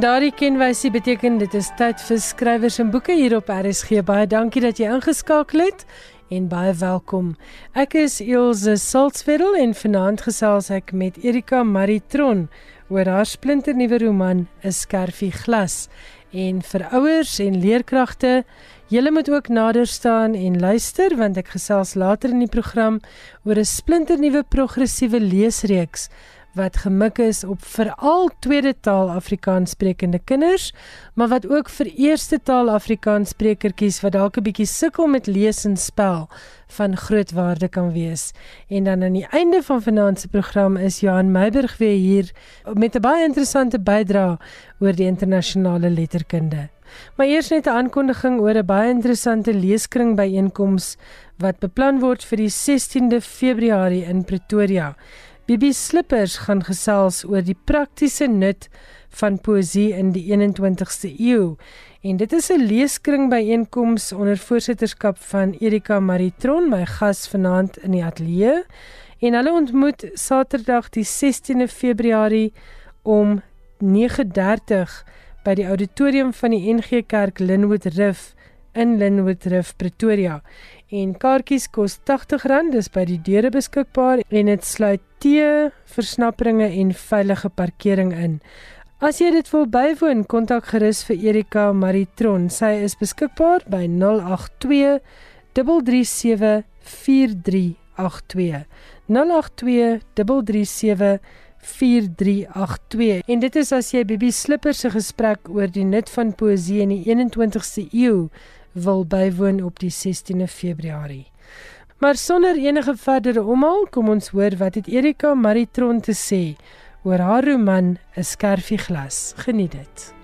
En daardie kenwysie beteken dit is tyd vir skrywers en boeke hier op RSG. Baie dankie dat jy ingeskakel het en baie welkom. Ek is Elsje Salzwetel en vanaand gesels ek met Erika Maritron oor haar splinternuwe roman 'n skerfie glas. En vir ouers en leerkragte, julle moet ook nader staan en luister want ek gesels later in die program oor 'n splinternuwe progressiewe leesreeks wat gemik is op veral tweede taal Afrikaans sprekende kinders, maar wat ook vir eerste taal Afrikaans sprekertjies wat dalk 'n bietjie sukkel met lees en spel van groot waarde kan wees. En dan aan die einde van vanaand se program is Johan Meiburg weer hier met 'n baie interessante bydrae oor die internasionale letterkunde. Maar eers net 'n aankondiging oor 'n baie interessante leeskring byeenkoms wat beplan word vir die 16de Februarie in Pretoria. Bibi Slippers gaan gesels oor die praktiese nut van poësie in die 21ste eeu. En dit is 'n leeskring byeenkoms onder voorsitterskap van Erika Maritron, my gas vanaand in die ateljee. En hulle ontmoet Saterdag die 16de Februarie om 9:30 by die auditorium van die NG Kerk Linwood Riff in Linwood Riff Pretoria en kaartjies kos R80, dis by die deure beskikbaar en dit sluit tee, versnapperinge en veilige parkering in. As jy dit wil bywoon, kontak gerus vir Erika Maritron. Sy is beskikbaar by 082 337 4382. 082 337 4382 en dit is as jy Bibi Slipper se gesprek oor die nut van poësie in die 21ste eeu wil bywoon op die 16de Februarie. Maar sonder enige verdere omhaal, kom ons hoor wat het Erika Maritron te sê oor haar roman 'n skerfie glas. Geniet dit.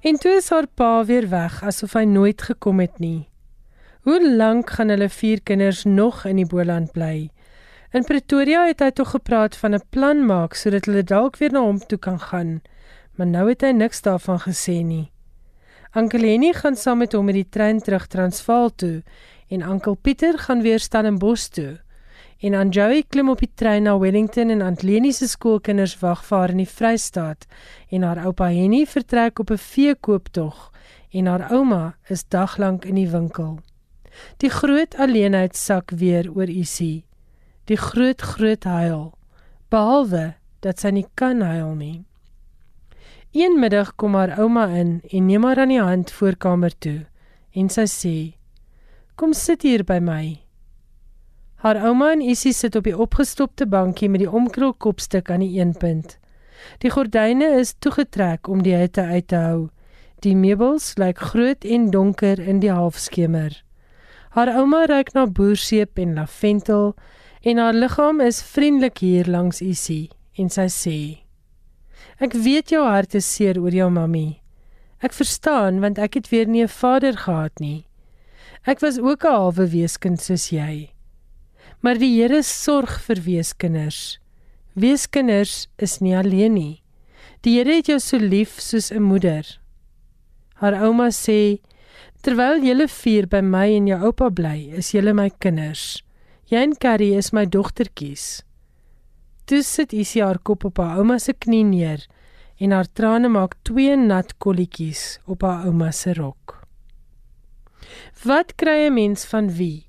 En toe is haar pa weer weg asof hy nooit gekom het nie. Hoe lank gaan hulle vier kinders nog in die Boland bly? In Pretoria het hy tog gepraat van 'n plan maak sodat hulle dalk weer na hom toe kan gaan, maar nou het hy niks daarvan gesê nie. Ankel Henny gaan saam met hom met die trein terug Transvaal toe en Ankel Pieter gaan weer Stellenbosch toe. En Anjoy klim op die trein na Wellington en Antleni se skoolkinders wag vir haar in die Vrystaat en haar oupa Henny vertrek op 'n veekooptog en haar ouma is daglank in die winkel. Die groot alleenheid sak weer oor Isie. Die groot groot huil behalwe dat sy nie kan huil nie. Een middag kom haar ouma in en neem haar aan die hand voorkamer toe en sy sê: "Kom sit hier by my." Haar ouma en Isie sit op die opgestopte bankie met die omkrul kopstuk aan die een punt. Die gordyne is toegetrek om die hitte uit te hou. Die meubels lyk groot en donker in die halfskemer. Haar ouma ruik na boerseep en lavendel en haar liggaam is vriendelik hier langs Isie en sy sê: Ek weet jou hart is seer oor jou mammie. Ek verstaan want ek het weer nie 'n vader gehad nie. Ek was ook 'n halwe weeskind soos jy. Maar die Here sorg vir weeskinders. Weeskinders is nie alleen nie. Die Here het jou so lief soos 'n moeder. Haar ouma sê: "Terwyl julle vier by my en jou oupa bly, is julle my kinders. Jy en Carrie is my dogtertjies." Toe sit Isie haar kop op haar ouma se knie neer en haar trane maak twee nat kolletjies op haar ouma se rok. Wat kry 'n mens van wie?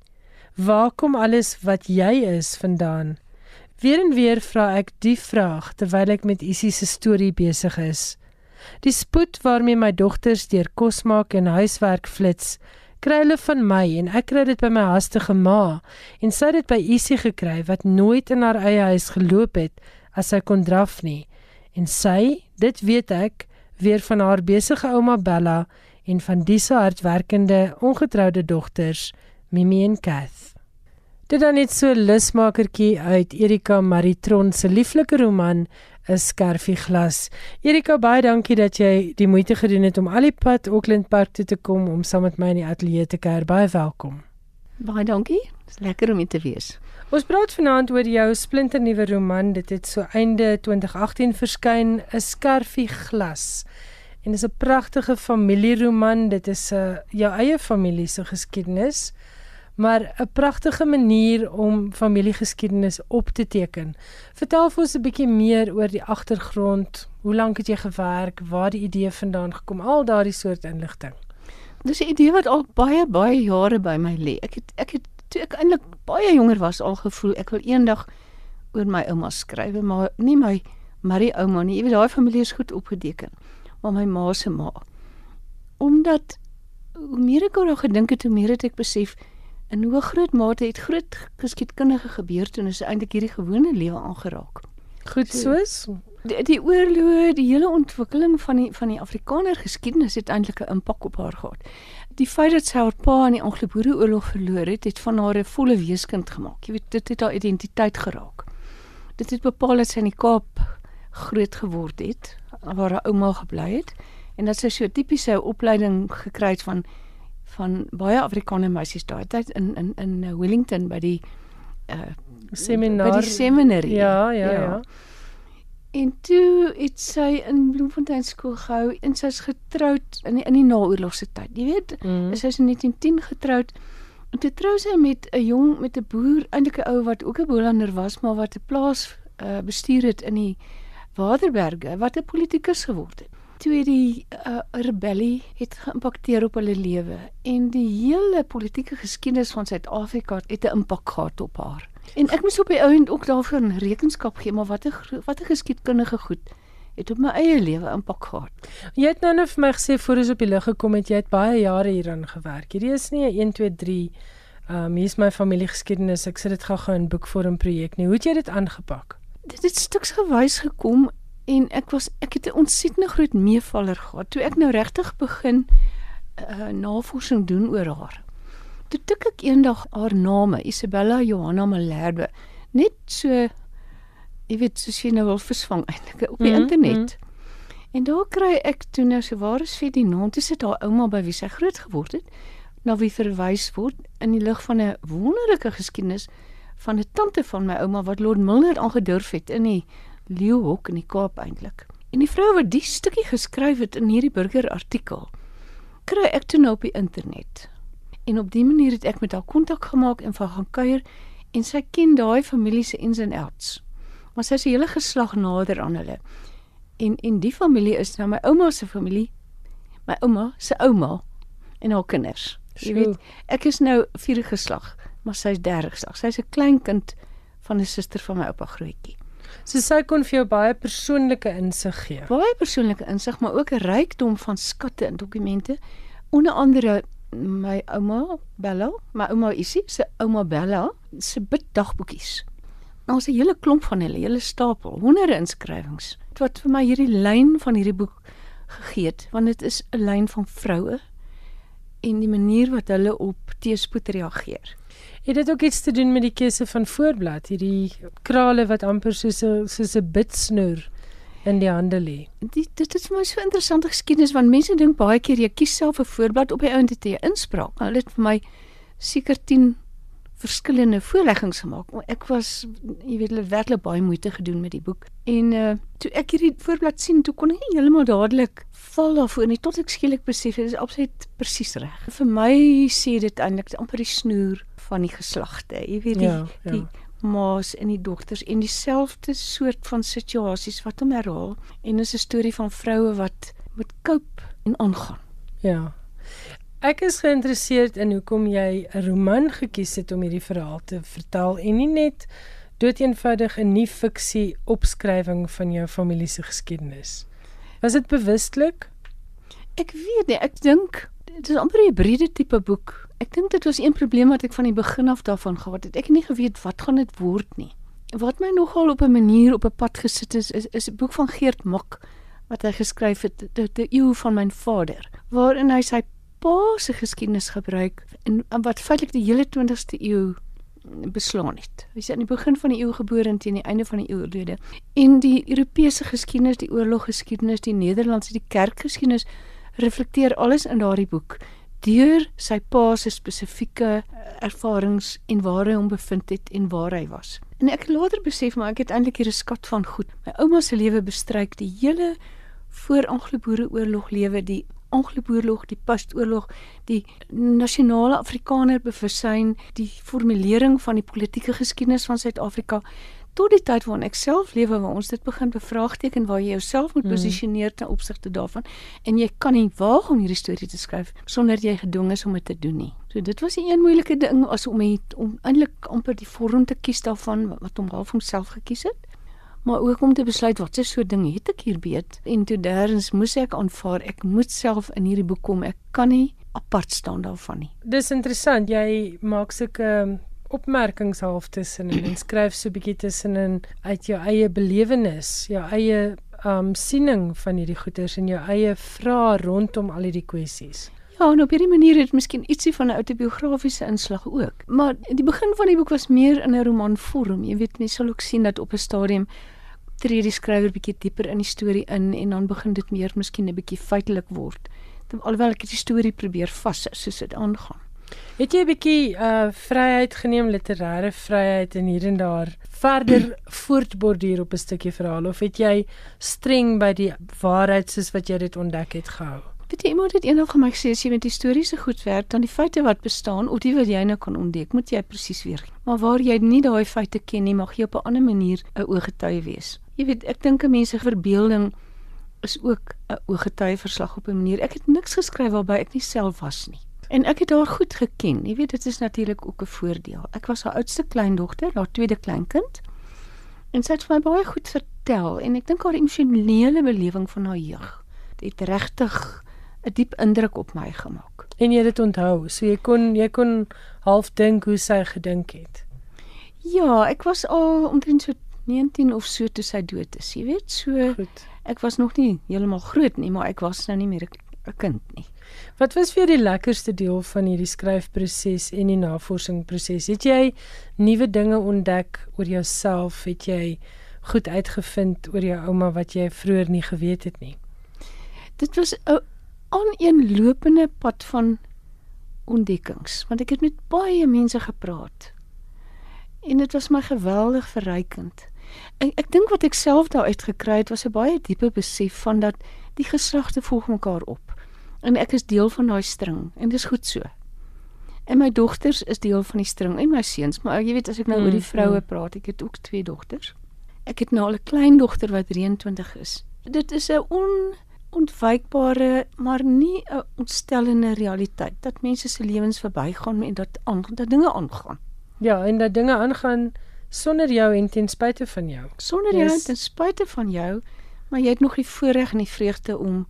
Waar kom alles wat jy is vandaan? Weer en weer vra ek die vraag terwyl ek met Isie se storie besig is. Die spoed waarmee my dogters deur kos maak en huiswerk flits, kry hulle van my en ek kry dit by my hastige ma en sy het dit by Isie gekry wat nooit in haar eie huis geloop het as sy kon draf nie. En sy, dit weet ek, weer van haar besige ouma Bella en van disse hardwerkende ongetroude dogters Mimi en Kath. Dit dan net so lusmakertjie uit Erika Maritron se lieflike roman 'n skerfie glas. Erika, baie dankie dat jy die moeite gedoen het om al die pad Auckland Park toe te kom om saam met my in die ateljee te kuier. Baie welkom. Baie dankie. Dis lekker om hier te wees. Ons praat vanaand oor jou splinternuwe roman. Dit het so einde 2018 verskyn, 'n skerfie glas. En dis 'n pragtige familieroman. Dit is 'n uh, jou eie familie se geskiedenis, maar 'n pragtige manier om familiegeskiedenis op te teken. Vertel vir ons 'n bietjie meer oor die agtergrond. Hoe lank het jy gewerk? Waar die idee vandaan gekom? Al daardie soort inligting. Dis 'n idee wat al baie baie jare by my lê. Ek het ek het toe ek eintlik baie jonger was al gevoel ek wil eendag oor my ouma skryf, maar nie my Marie ouma nie. Jy weet daai familie is goed opgeteken maar my ma se ma. Omdat hoe meer ek oor gedink het, hoe meer het ek besef in hoe groot mate het groot geskiedkundige gebeurtenisse eintlik hierdie gewone lewe aangeraak. Goed soos die, die oorloë, die hele ontwikkeling van die van die Afrikaner geskiedenis het eintlik 'n impak op haar gehad. Die feit dat sy haar pa in die Anglo-Boereoorlog verloor het, het van haar 'n volle weeskind gemaak. Jy weet, dit het haar identiteit geraak. Dit het bepaal dat sy in die Kaap groot geword het waar haar ouma gebly het en dat sy so tipiese opleiding gekry het van van baie Afrikaner meisies daai tyd in in in Wellington by die uh seminar by die seminarie. Ja, ja, ja. ja. En toe het sy in Bloemfontein skool gehou en sy's getroud in die, in die naoorlogse tyd. Jy weet, mm. sy is in 1910 getroud. En toe trou sy met 'n jong met 'n boer, eintlik 'n ou wat ook 'n Boelander was, maar wat 'n plaas uh, bestuur het in die Waterberge wat 'n politikus geword het. Toe het die uh, rebellie het geïmpakteer op hulle lewe en die hele politieke geskiedenis van Suid-Afrika het 'n impak gehad op haar. En ek moes op die ou end ook daarvoor rekenskap gee, maar wat 'n wat 'n geskiedkundige goed het op my eie lewe impak gehad. Jy het nou net vir my gesê voor ons op die lig gekom het jy het baie jare hieraan gewerk. Hierdie is nie 'n 1 2 3 Ehm um, hier is my familiegeskiedenis. Ek sit dit gou-gou in boekvorm projek nie. Hoe het jy dit aangepak? dit het stuks gewys gekom en ek was ek het 'n ontsettende groot meevaller gehad toe ek nou regtig begin uh, navorsing doen oor haar. Toe tik ek eendag haar name, Isabella Johanna Malherbe, net so jy weet soos jy nou wil versvang eintlik op die mm -hmm. internet. En daar kry ek toe nou so waar is vir die naam, dis dit haar ouma by wie sy groot geword het, na wie verwys word in die lig van 'n wonderlike geskiedenis van 'n tante van my ouma wat Lord Milner aangedurf het in die Leeuhok in die Kaap eintlik. En die vrou wat die stukkie geskryf het in hierdie burger artikel, kry ek toe nou op die internet. En op dië manier het ek met haar kontak gemaak en van gaan kuier en sy ken daai familie se ins en outs. Maar sy is 'n hele geslag nader aan hulle. En en die familie is nou my ouma se familie, my ouma se ouma en haar kinders. Jy weet, ek is nou vierde geslag maar sy's 30. Sy's 'n kleinkind van 'n suster van my oupa grootjie. So sy kon vir jou baie persoonlike insig gee. Baie persoonlike insig, maar ook 'n rykdom van skatte en dokumente. Onder andere my ouma Bella, my ouma Isie, se ouma Bella se biddagboekies. Ons nou, 'n hele klomp van hulle, hele stapel, honderde inskrywings. Wat vir my hierdie lyn van hierdie boek gegee het, want dit is 'n lyn van vroue en die manier wat hulle op teespoed reageer. Het dit ook iets te doen met die keuse van voorblad, hierdie krale wat amper soos 'n soos 'n bitsnoer in die hande lê? Dit dit is vir my so interessante geskiedenis want mense dink baie keer jy kies self 'n voorblad op die ou entiteit inspraak. Hulle het vir my seker 10 verskillende voorleggings gemaak. Ek was jy weet hulle werklik baie moeite gedoen met die boek. En uh toe ek hierdie voorblad sien, toe kon ek nie heeltemal dadelik val daarvoor nie tot ek skielik besef dit is absoluut presies reg. Vir my sê dit eintlik amper die snoer van die geslagte. Jy weet die ja, ja. die ma's en die dogters en dieselfde soort van situasies wat hom herhaal en is 'n storie van vroue wat moet cope en aangaan. Ja. Ek is geïnteresseerd in hoekom jy 'n roman gekies het om hierdie verhaal te vertel en nie net doeteenvoudig 'n nuwe fiksie opskrywing van jou familie se geskiedenis. Was dit bewustelik? Ek weet nie, ek dink dit is amper 'n hybride tipe boek Ek dink dit was een probleem wat ek van die begin af daarvan gehad het. Ek het nie geweet wat gaan dit word nie. Wat my nogal op 'n manier op 'n pad gesit is is, is 'n boek van Geert Mak wat hy geskryf het, die, die eeu van my vader, waarin hy sy pa se geskiedenis gebruik en, wat feitelik die hele 20ste eeu beslaan het. Hy is aan die begin van die eeu gebore en teen die einde van die eeu oorlede. En die Europese geskiedenis, die oorloggeskiedenis, die Nederlandse, die kerkgeskiedenis reflekteer alles in daardie boek deur sy pa se spesifieke ervarings en waar hy hom bevind het en waar hy was. En ek later besef maar ek het eintlik hier 'n skat van goed. My ouma se lewe bestryk die hele voor Anglo-Boereoorlog lewe, die Anglo-Boereoorlog, die Pastoorlog, die nasionale Afrikaner bewussyn, die formulering van die politieke geskiedenis van Suid-Afrika tot die tyd waarin ek self lewe waar ons dit begin bevraagteken waar jy jouself moet Mm. posisioneer ten opsigte daarvan en jy kan nie waag om hierdie storie te skryf sonder jy gedwing is om dit te doen nie. So dit was 'n een moeilike ding as om het, om eintlik amper die vorm te kies daarvan wat hom half homself gekies het. Maar ook om te besluit wat se so ding het ek hier beet en toe derdens moes ek aanvaar ek moet self in hierdie boek kom. Ek kan nie apart staan daarvan nie. Dis interessant. Jy maak sulke um, opmerkings half tussenin en skryf so 'n bietjie tussenin uit jou eie belewenis, jou eie um siening van hierdie goeters en jou eie vrae rondom al hierdie kwessies. Ja, en op hierdie manier het miskien ietsie van 'n outobiografiese inslag ook. Maar die begin van die boek was meer in 'n romanvorm. Jy weet, mense sal ook sien dat op 'n stadium tree die skrywer bietjie dieper in die storie in en dan begin dit meer miskien 'n bietjie feitelik word. Alhoewel ek die storie probeer vashou soos dit aangaan. Het jy 'n bietjie uh vryheid geneem, literêre vryheid en hier en daar verder voortborduur op 'n stukkie verhaal of het jy streng by die waarheid soos wat jy dit ontdek het gehou? Weet jy, iemand het eendag vir my gesê as jy met historiese goed werk, dan die feite wat bestaan of die wat jy nou kan ontdek, moet jy presies weergee. Maar waar jy nie daai feite ken nie, mag jy op 'n ander manier 'n ooggetuie wees. Jy weet, ek dink 'n mens se verbeelding is ook 'n ooggetuieverslag op 'n manier. Ek het niks geskryf waarby ek nie self was nie. En ek het haar goed geken. Jy weet, dit is natuurlik ook 'n voordeel. Ek was haar oudste kleindogter, haar tweede kleinkind. En sy het vir my baie goed vertel en ek dink haar emosionele belewing van haar jeug het regtig 'n diep indruk op my gemaak. En jy dit onthou, so jy kon jy kon half dink hoe sy gedink het. Ja, ek was al omtrent so 19 of so toe sy dood is, jy weet, so Goed. ek was nog nie heeltemal groot nie, maar ek was nou nie meer 'n kind nie. Wat was vir jou die lekkerste deel van hierdie skryfproses en die navorsingsproses? Het jy nuwe dinge ontdek oor jouself? Het jy goed uitgevind oor jou ouma wat jy vroeër nie geweet het nie? Dit was 'n aaneenlopende pad van ontdekkings, want ek het met baie mense gepraat. En dit was my geweldig verrykend. Ek ek dink wat ek self daar uitgekry het was 'n baie diepe besef van dat die geslagte volg mekaar op. En ek is deel van daai string en dis goed so. En my dogters is deel van die string en my seuns, maar jy weet as ek nou Mm, oor die vroue mm. praat, ek het ook twee dogters. Ek het nou al 'n kleindogter wat 23 is. Dit is 'n onontwykbare, maar nie 'n ontstellende realiteit dat mense se lewens verbygaan en dat aan dat dinge aangaan. Ja, en dat dinge aangaan sonder jou en ten spyte van jou. Sonder Yes. jou ten spyte van jou, maar jy het nog die voorreg en die vreugde om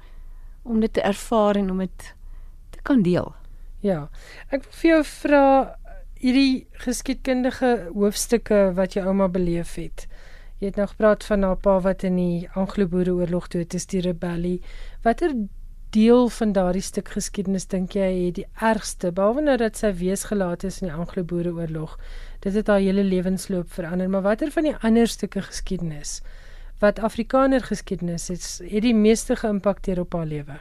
om dit te ervaar en om dit te kan deel. Ja. Ek wil vir jou vra hierdie geskiedkundige hoofstukke wat jou ouma beleef het. Jy het nou gepraat van haar pa wat in die Anglo-Boereoorlog dood is, die rebellie. Watter deel van daardie stuk geskiedenis dink jy het die ergste behalwe nou dat sy weesgelaat is in die Anglo-Boereoorlog? Dit het haar hele lewensloop verander, maar watter van die ander stukke geskiedenis wat Afrikaner geskiedenis het, het die meeste geïmpakteer op haar lewe?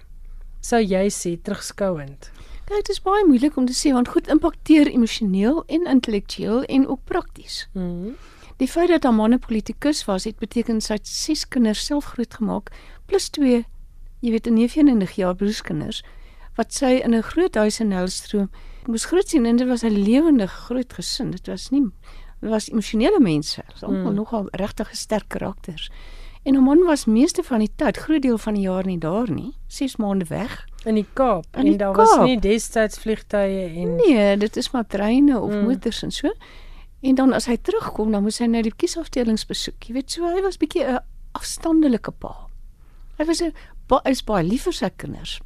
Sou jy sê terugskouend? Kyk, dit is baie moeilik om te sê want goed impakteer emosioneel en intellektueel en ook prakties. Mhm. Die feit dat haar man 'n politikus was, het beteken sy het 6 kinders self grootgemaak plus 2, jy weet 'n neefie en 'n nicht jaar broerskinders wat sy in 'n groot huis in Helstroom moes grootsien en dit was 'n lewendige groot gesin. Dit was nie dit was emosionele mense. Was almal Hmm. nogal regtig sterk karakters. En haar man was meeste van die tyd, groot deel van die jaar nie daar nie, 6 maande weg. In die Kaap In die en daar was Kaap. nie destyds vliegtye en Nee, dit is maar treine of Mm. mm. motors en so. En dan as hy terugkom, dan moes hy nou die kiesafdelings besoek. Jy weet, so hy was bietjie 'n afstandelike pa. Hy was 'n ba- hy is baie lief vir sy kinders.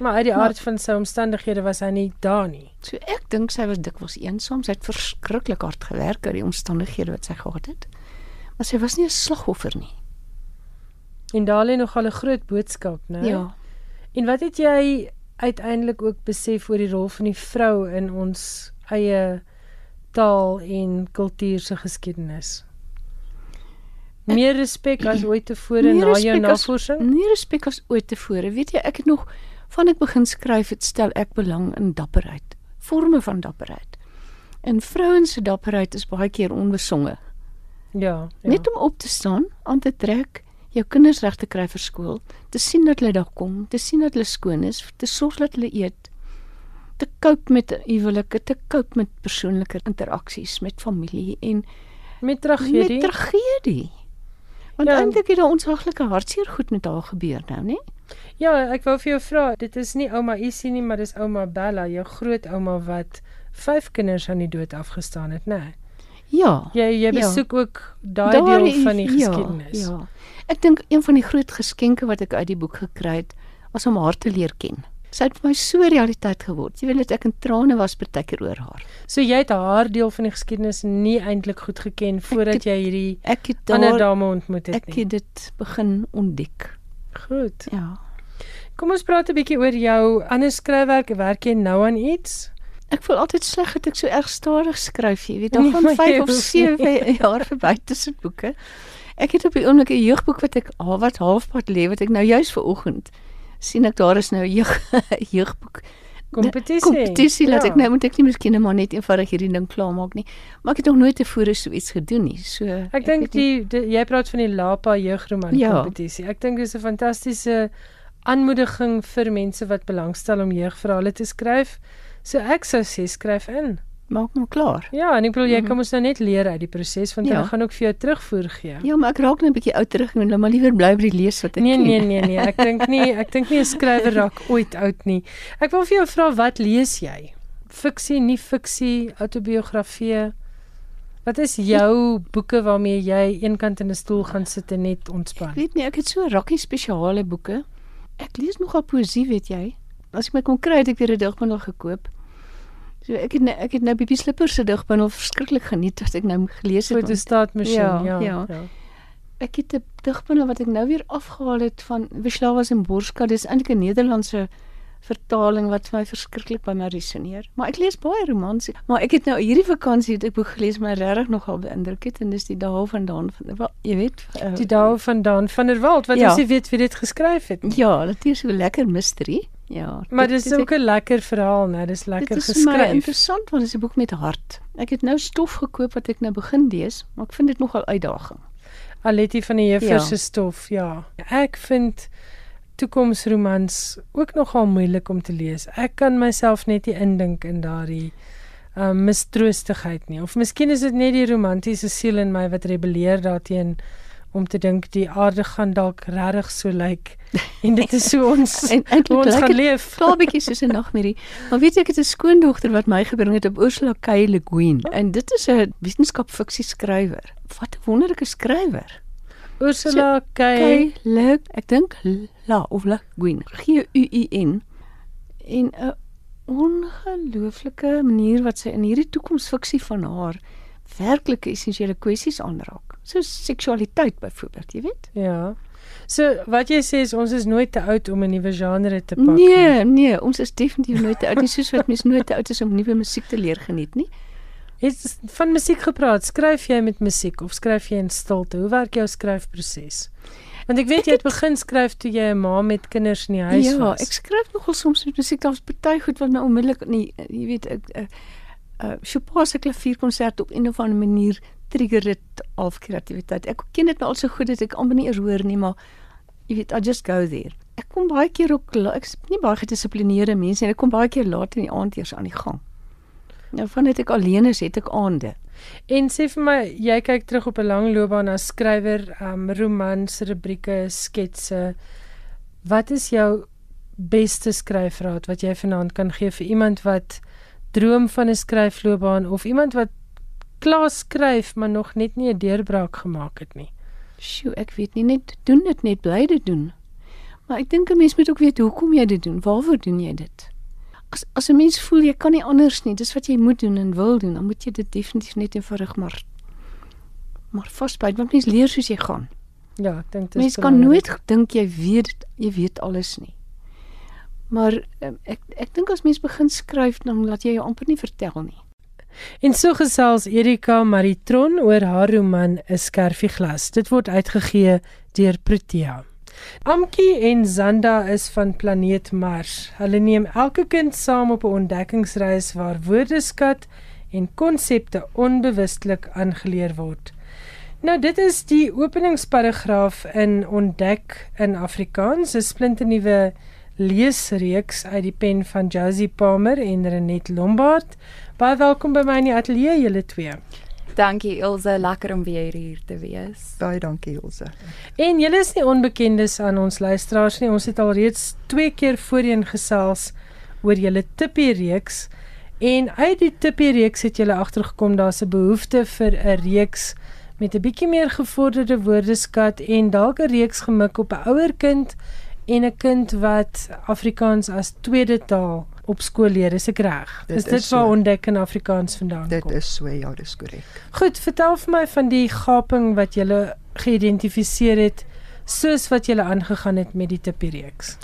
maar uit die aard van sy omstandighede was hy nie daar nie. So ek dink sy was dikwels eensaam. Sy het verskriklik hard gewerk uit die omstandighede wat sy gehad het. Maar sy was nie 'n slagoffer nie. En daar lê nogal 'n groot boodskap, né? Ja. En wat het jy uiteindelik ook besef oor die rol van die vrou in ons eie taal en kultuur se geskiedenis? Meer respek as ooit tevore Meer na jou respek as- navorsing? Nie respek as ooit tevore. Weet jy, ek het nog Van ek begin skryf het stel ek belang in dapperheid, forme van dapperheid. En vrouens se dapperheid is baie keer onbesonge. Ja, ja. Net om op te staan, aan te trek, jou kinders reg te kry vir skool, te sien dat hulle daar kom, te sien dat hulle skoon is, te sorg dat hulle eet, te cope met huwelike, te cope met persoonlike interaksies met familie en met tragedie. met tragedie. Want Ja. ja, eintlik het daar ontsaglike hartseer goed met haar gebeur nou, né? Ja, ek wou vir jou vra, dit is nie ouma Isie nie, maar dis ouma Bella, jou grootouma wat vyf kinders aan die dood afgestaan het, né? Nee. Ja. Jy jy Ja. besoek ook daai deel van die geskiedenis. Ja, ja. Ek dink een van die groot geskenke wat ek uit die boek gekry het, was om haar te leer ken. Sy het vir my so realiteit geword. Jy weet dat ek in trane was partykeer oor haar. So jy het haar deel van die geskiedenis nie eintlik goed geken voordat het- jy hierdie Ek het ander daar dame ontmoet het ek nie. het dit begin ontdek. Goed. Ja. Kom ons praat 'n bietjie oor jou ander skryfwerk. Werk jy nou aan iets? Ek voel altyd sleg dat ek so erg stadig skryf, jy weet. Nee, Daar gaan maar jy 5 of hoef 7 jaar verby tussen boeke. Ek het op die oomblik 'n jeugboek wat ek al wat halfpad lê wat ek nou juis ver oggend sien ek daar is nou jeug jeugboek Kompetisie. kompetisie laat Ja. ek nou moet ek nie miskien maar net eenvoudig hierdie ding klaarmaak nie. Maar ek het nog nooit tevore so iets gedoen nie. So Ek dink weet nie- die, die jy praat van die Lapa jeugroman Ja. kompetisie. Ek dink dis 'n fantastiese aanmoediging vir mense wat belangstel om jeugverhale te skryf. So ek sou sê skryf in. Maak maar klaar. Ja, en ek bedoel jy Mhm. kan ons nou net leer uit die proses want Ja. hulle gaan ook vir jou terugvoer gee. Ja, maar ek raak net 'n bietjie oud terug en wil maar liewer bly by die lees wat ek Nee ken. nee nee nee, ek dink nie ek dink nie 'n skrywer raak ooit oud nie. Ek wil vir jou vra wat lees jy? Fiksie, nie fiksie, autobiografie? Wat is jou boeke waarmee jy eenkant in 'n stoel gaan sit en net ontspan? Ek weet nie, ek het so rakkie spesiale boeke. Ek lees nogal poësie, weet jy. As ek my kon kry, het ek weer 'n digbundel gekoop. So ek het nou, ek het nou Bibi Slipper se digbundel verskriklik geniet wat ek nou gelees het. want Fotostaatmasjien, ja, Ja, ja. ja. Ek het 'n digbundel wat ek nou weer afgehaal het van Wisława Szymborska. Dis eintlik 'n Nederlandse vertaling wat vir my verskriklik by my resoneer. Maar ek lees baie romans. Maar ek het nou hierdie vakansie het ek boek gelees wat my regtig nogal beïndruk het en dis die dae van wel, jy weet uh, Die dae van Dan van der Walt wat Ja. ons nie weet wie dit geskryf het nie. Ja, dit is so lekker mystery. Ja. Maar dit- dit- ook 'n lekker verhaal, né? Dis lekker Dit is vir my geskryf. interessant want dit is 'n boek met hart. Ek het nou stof gekoop wat ek nou begin lees, maar ek vind dit nogal uitdaging. Aletti van die Juffrou Ja. se stof, ja. Ek vind toekomsromans ook nogal moeilik om te lees. Ek kan myself net nie indink in daardie um, mistroostigheid nie. Of miskien is dit net die romantiese siel in my wat rebelleer daarteen om te dink die aarde gaan dalk regtig so lyk en dit is so ons En eintlik ons gaan leef. klaar bietjie soos 'n nagmerrie. Maar weet jy ek het 'n skoondogter wat my gebring het op Ursula K. Le Guin en dit is 'n wetenskap fiksie skrywer. Wat 'n wonderlike skrywer. Ursula K. K. Le ek dink La of Le Guin. G U I N. En 'n ongelooflike manier wat sy in hierdie toekomsfiksie van haar werklike essensiële kwessies aanraak. Soos seksualiteit byvoorbeeld, jy weet? Ja. So wat jy sê is ons is nooit te oud om 'n nuwe genre te pak. nie. Nee, nee, ons is definitief nooit te oud nie, soos wat mens nooit te oud is om nuwe musiek te leer geniet nie. Het van musiek gepraat. Skryf jy met musiek of skryf jy in stilte? Hoe werk jou skryfproses? Want ek weet jy het begin skryf toe jy 'n ma met kinders in die huis ja, was. ek skryf nogal soms met musiek. Daar's party goed wat my onmiddellik nie, jy weet, ek uh, uh Chopin se klavierkonsert op een of ander manier trigger dit half kreatiwiteit. Ek ken dit nou al so goed dat ek amper nie eers hoor nie, maar jy weet, I just go there. Ek kom baie keer ook la- ek is nie baie gedissiplineerde mens nie. Ek kom baie keer laat in die aand eers aan die gang. Nou vandat ek alleen is, het ek aande. En sê vir my, jy kyk terug op 'n lang loopbaan as skrywer, um romans, rubrieke, sketse. Wat is jou beste skryfraad wat jy vanaand kan gee vir iemand wat droom van 'n skryfloopbaan of iemand wat klaar skryf maar nog net nie 'n deurbraak gemaak het nie? Sjoe, ek weet nie net doen dit net bly dit doen. Maar ek dink 'n mens moet ook weet hoekom jy dit doen. Waarvoor doen jy dit? As as 'n mens voel jy kan nie anders nie, dis wat jy moet doen en wil doen, dan moet jy dit definitief net eenvoudig maar maar vasbyt want mens leer soos jy gaan. Ja, ek dink dit is Mens kan nooit dink jy weet jy weet alles nie. Maar um, ek ek dink as mens begin skryf dan laat jy jou amper nie vertel nie. En so gesels Erika Maritron oor haar roman 'n skerfie glas. Dit word uitgegee deur Protea. Amkie en Zanda is van planeet Mars. Hulle neem elke kind saam op 'n ontdekkingsreis waar woordeskat en konsepte onbewustelik aangeleer word. Nou dit is die openingsparagraaf in Ontdek in Afrikaans, 'n splinternuwe leesreeks uit die pen van Josie Palmer en Renet Lombard. Baie welkom by my in die ateljee julle twee. Dankie Ilse, lekker om weer hier te wees. Baie dankie Ilse. En julle is nie onbekendes aan ons luisteraars nie. Ons het al reeds twee keer voorheen gesels oor julle tippie reeks en uit die tippie reeks het julle agtergekom daar's 'n behoefte vir 'n reeks met 'n bietjie meer gevorderde woordeskat en dalk 'n reeks gemik op 'n ouer kind en 'n kind wat Afrikaans as tweede taal op skool leer, is ek reg? Is dit waar so. ontdek in Afrikaans vandaan dit kom? Dit is so, ja, dis korrek. Goed, vertel vir my van die gaping wat jy geïdentifiseer het soos wat jy aangegaan het met die tippie reeks.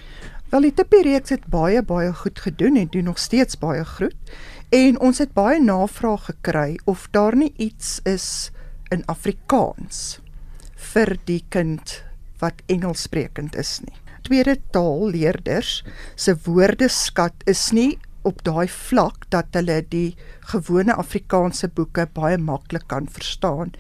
Wel, die tippie reeks het baie baie goed gedoen en doen nog steeds baie goed. En ons het baie navraag gekry of daar nie iets is in Afrikaans vir die kind wat Engelssprekend is nie tweede taalleerders se woordeskat is nie op daai vlak dat hulle die gewone Afrikaanse boeke baie maklik kan verstaan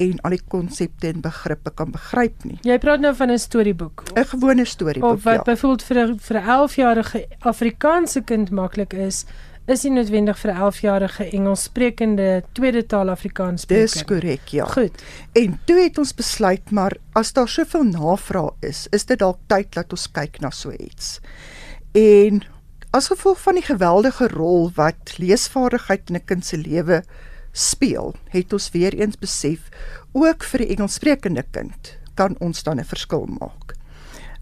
en al die konsepte en begrippe kan begryp nie. Jy praat nou van 'n storieboek. 'n Gewone storieboek. Of wat ja. byvoorbeeld vir 'n vir 'n 11-jarige Afrikaanse kind maklik is, is nie noodwendig vir 'n 11-jarige Engelssprekende tweede taal Afrikaans spreker. Dis korrek, ja. Goed. En toe het ons besluit maar as daar soveel navraag is, is dit dalk tyd dat ons kyk na so iets. En as gevolg van die geweldige rol wat leesvaardigheid in 'n kind se lewe speel, het ons weer eens besef ook vir die Engelssprekende kind kan ons dan 'n verskil maak.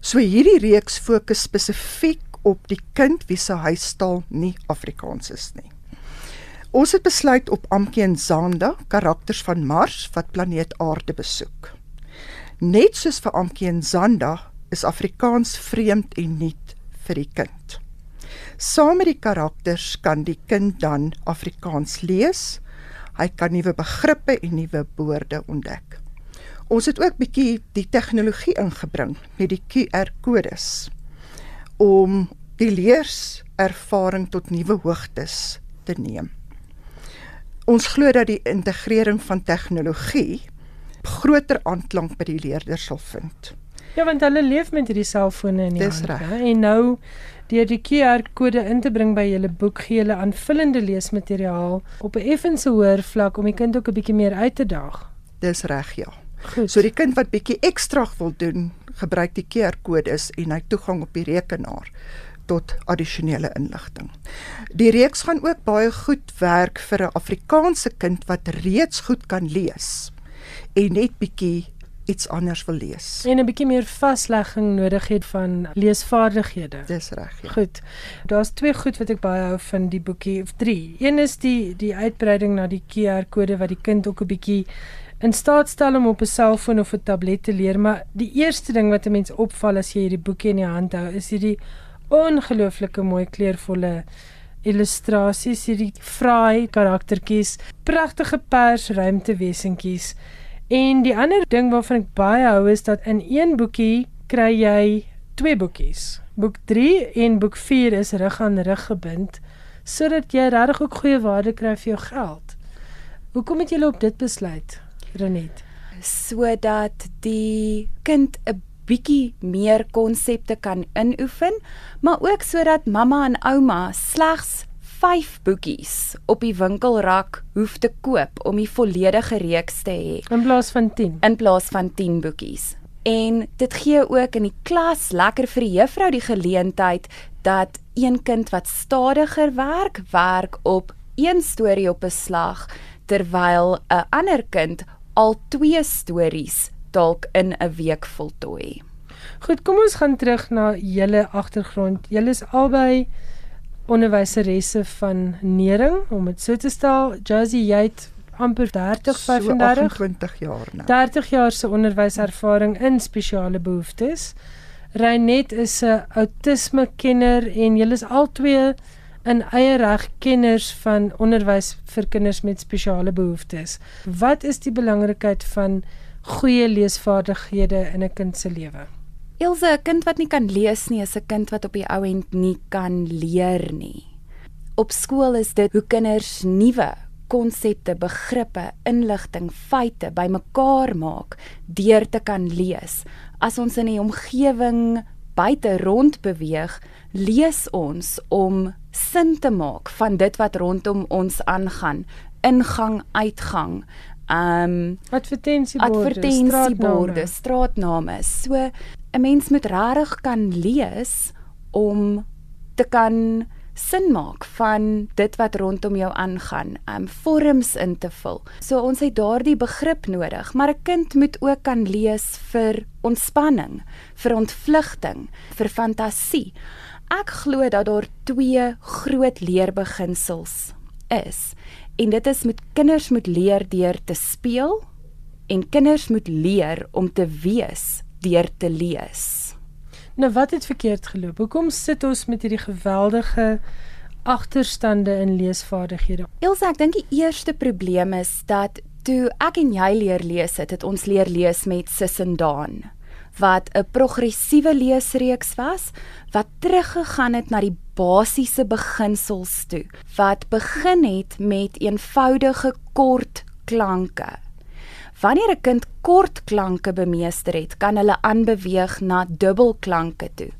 So hierdie reeks fokus spesifiek op die kind wie se huistaal nie Afrikaans is nie. Ons het besluit op Amkie en Zanda, karakters van Mars wat planeet Aarde besoek. Net soos vir Amkie en Zanda is Afrikaans vreemd en nuut vir die kind. Saam met die karakters kan die kind dan Afrikaans lees. Hy kan nuwe begrippe en nuwe woorde ontdek. Ons het ook bietjie die tegnologie ingebring met die QR-kodes om die leerservaring tot nuwe hoogtes te neem. Ons glo dat die integrering van tegnologie groter aanklank by die leerders sal vind. Ja, want hulle leef met hierdie selfone in die hand. Reg. En nou deur die QR-kode in te bring by julle boek gee hulle aanvullende leesmateriaal op 'n effense hoër vlak om die kind ook 'n bietjie meer uit te daag. Dis reg, ja. Goed. So die kind wat bietjie ekstra wil doen, gebruik die QR-kodes en hy toegang op die rekenaar tot addisionele inligting. Die reeks gaan ook baie goed werk vir 'n Afrikaanse kind wat reeds goed kan lees en net bietjie iets anders wil lees. En 'n bietjie meer vaslegging nodig het van leesvaardighede. Dis reg. Ja. Goed. Daar's twee goed wat ek baie hou van die boekie of drie. Een is die die uitbreiding na die QR-kode wat die kind ook 'n bietjie in staat stel om op 'n selfoon of 'n tablet te leer, maar die eerste ding wat 'n mens opval as jy hierdie boekie in die hand hou, is hierdie ongelooflike mooi kleurvolle illustrasies, hierdie fraai karaktertjies, pragtige persruimte wesentjies. En die ander ding waarvan ek baie hou is dat in een boekie kry jy twee boekies. Boek 3 en boek 4 is rug aan rug gebind sodat jy regtig ook goeie waarde kry vir jou geld. Hoekom het julle op dit besluit? Renet. Sodat die kind 'n bietjie meer konsepte kan inoefen, maar ook sodat mamma en ouma slegs 5 boekies op die winkelrak hoef te koop om die volledige reeks te hê in plaas van 10. In plaas van 10 boekies. En dit gee ook in die klas lekker vir die juffrou die geleentheid dat een kind wat stadiger werk, werk op een storie op 'n slag terwyl 'n ander kind al twee stories dalk in 'n week voltooi. Goed, kom ons gaan terug na julle agtergrond. Julle is albei onderwyseresse van Nering, om dit so te stel. Josie, jy het amper 30, so 35 20 jaar nou. 30 jaar se onderwyservaring in spesiale behoeftes. Reinet is 'n outisme kenner en julle is albei in eie reg kenners van onderwys vir kinders met spesiale behoeftes. Wat is die belangrikheid van goeie leesvaardighede in 'n kind se lewe? Ilse, 'n kind wat nie kan lees nie, is 'n kind wat op die ou end nie kan leer nie. Op skool is dit hoe kinders nuwe konsepte, begrippe, inligting, feite bymekaar maak deur te kan lees. As ons in 'n omgewing buite rond beweeg, lees ons om sin te maak van dit wat rondom ons aangaan, ingang, uitgang, ehm um, advertensieborde, advertensieborde, straatname. So 'n mens moet regtig kan lees om te kan sin maak van dit wat rondom jou aangaan, um vorms in te vul. So ons het daardie begrip nodig, maar 'n kind moet ook kan lees vir ontspanning, vir ontvlugting, vir fantasie. Ek glo dat daar twee groot leerbeginsels is. En dit is met kinders moet leer deur te speel en kinders moet leer om te wees deur te lees. Nou wat het verkeerd geloop? Hoekom sit ons met hierdie geweldige agterstande in leesvaardighede? Elsa, ek dink die eerste probleem is dat toe ek en jy leer lees het, het ons leer lees met Sissendaan wat 'n progressiewe leesreeks was wat teruggegaan het na die basiese beginsels toe wat begin het met eenvoudige kort klanke Wanneer 'n kind kort klanke bemeester het, kan hulle aanbeweeg na dubbelklanke toe.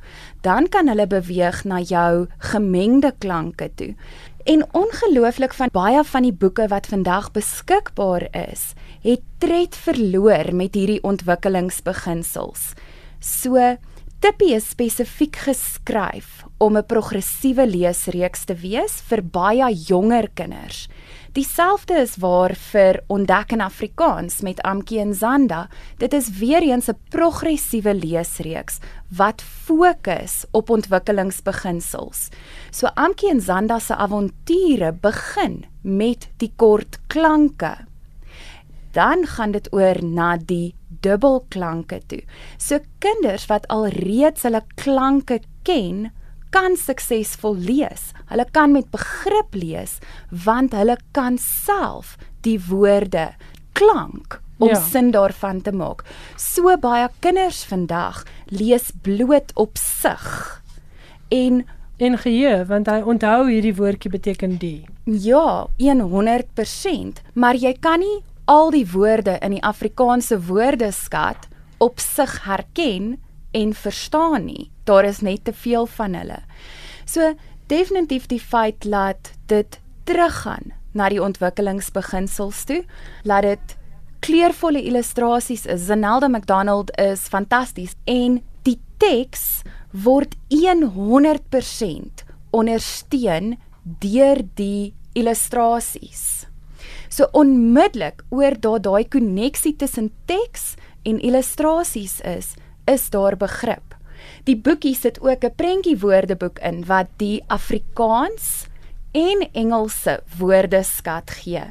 Dan kan hulle beweeg na jou gemengde klanke toe. En ongelooflik van baie van die boeke wat vandag beskikbaar is, het tred verloor met hierdie ontwikkelingsbeginsels. So Tippie is spesifiek geskryf om 'n progressiewe leesreeks te wees vir baie jonger kinders. Dieselfde is waar vir Ontdek in Afrikaans met Amkie en Zanda. Dit is weer eens 'n progressiewe leesreeks wat fokus op ontwikkelingsbeginsels. So Amkie en Zanda se avonture begin met die kort klanke. Dan gaan dit oor na die dubbelklanke toe. So kinders wat al reeds hulle klanke ken, kan suksesvol lees. Hulle kan met begrip lees want hulle kan self die woorde klank om ja. sin daarvan te maak. So baie kinders vandag lees bloot op sig. En en geheue want hy onthou hierdie woordjie beteken die. Ja, 100%, maar jy kan nie al die woorde in die Afrikaanse woordeskat op sig herken en verstaan nie. Daar is net te veel van hulle. So definitief die feit dat dit teruggaan na die ontwikkelingsbeginsels toe, laat dit kleurvolle illustrasies is. Zanelda McDonald is fantasties en die teks word 100% ondersteun deur die illustrasies. So onmiddellik oor daai koneksie tussen teks en illustrasies is, is daar begrip. Die boekie sit ook 'n prentjie woordeboek in wat die Afrikaans en Engelse woordeskat gee.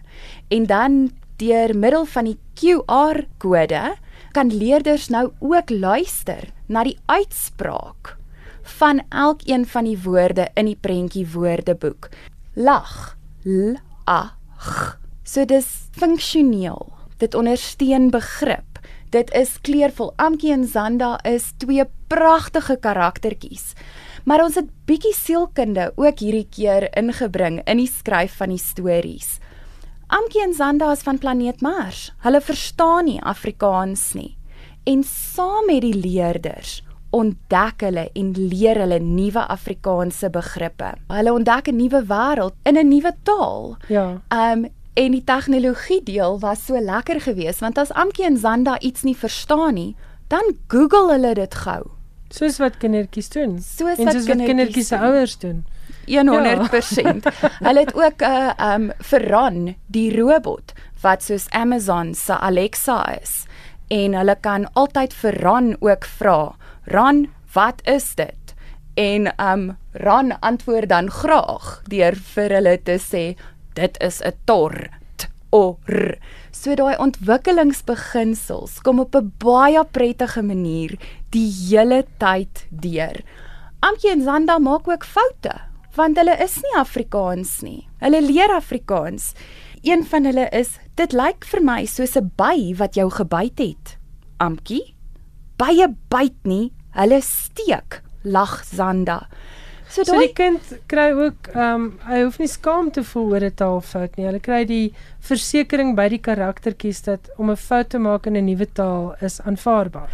En dan deur middel van die QR-kode kan leerders nou ook luister na die uitspraak van elkeen van die woorde in die prentjie woordeboek. Lag, l a g. So dis funksioneel. Dit ondersteun begrip. Dit is kleurvol. Amkie en Zanda is twee pragtige karaktertjies. Maar ons het bietjie sielkunde ook hierdie keer ingebring in die skryf van die stories. Amkie en Zanda is van planeet Mars. Hulle verstaan nie Afrikaans nie. En saam met die leerders ontdek hulle en leer hulle nuwe Afrikaanse begrippe. Hulle ontdek 'n nuwe wêreld in 'n nuwe taal. Ja. Um en die tegnologie deel was so lekker geweest want as Amkie en Zanda iets nie verstaan nie, dan Google hulle dit gou. Soos wat kindertjies doen. Soos en soos wat kindertjies se ouers doen. 100%. Ja. hulle het ook 'n uh, um verran die robot wat soos Amazon se Alexa is en hulle kan altyd verran ook vra. Ran, wat is dit? En um Ran antwoord dan graag deur vir hulle te sê dit is 'n tor or. So daai ontwikkelingsbeginsels kom op 'n baie prettige manier die hele tyd deur. Amtjie en Zanda maak ook foute want hulle is nie Afrikaans nie. Hulle leer Afrikaans. Een van hulle is dit lyk vir my soos 'n by wat jou gebyt het. Amtjie? Bye byt nie, hulle steek lag Zanda. So, so die kind kry ook ehm um, hy hoef nie skaam te voel oor 'n taalfout nie. Hulle kry die versekering by die karaktertjies dat om 'n fout te maak in 'n nuwe taal is aanvaarbaar.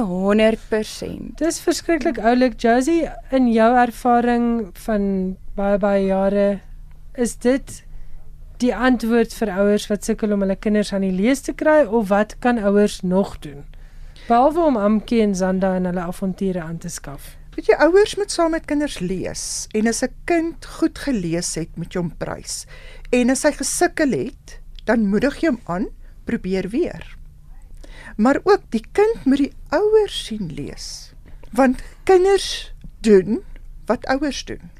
100%. Dis verskriklik oulik Josie in jou ervaring van baie baie jare is dit die antwoord vir ouers wat sukkel om hulle kinders aan die lees te kry of wat kan ouers nog doen? Behalwe om Amkie en Zanda in hulle avonture aan te skaf. Weet jy ouers moet saam met kinders lees en as 'n kind goed gelees het, moet jy hom prys. En as hy gesukkel het, dan moedig jy hom aan, probeer weer. Maar ook die kind moet die ouers sien lees. Want kinders doen wat ouers doen.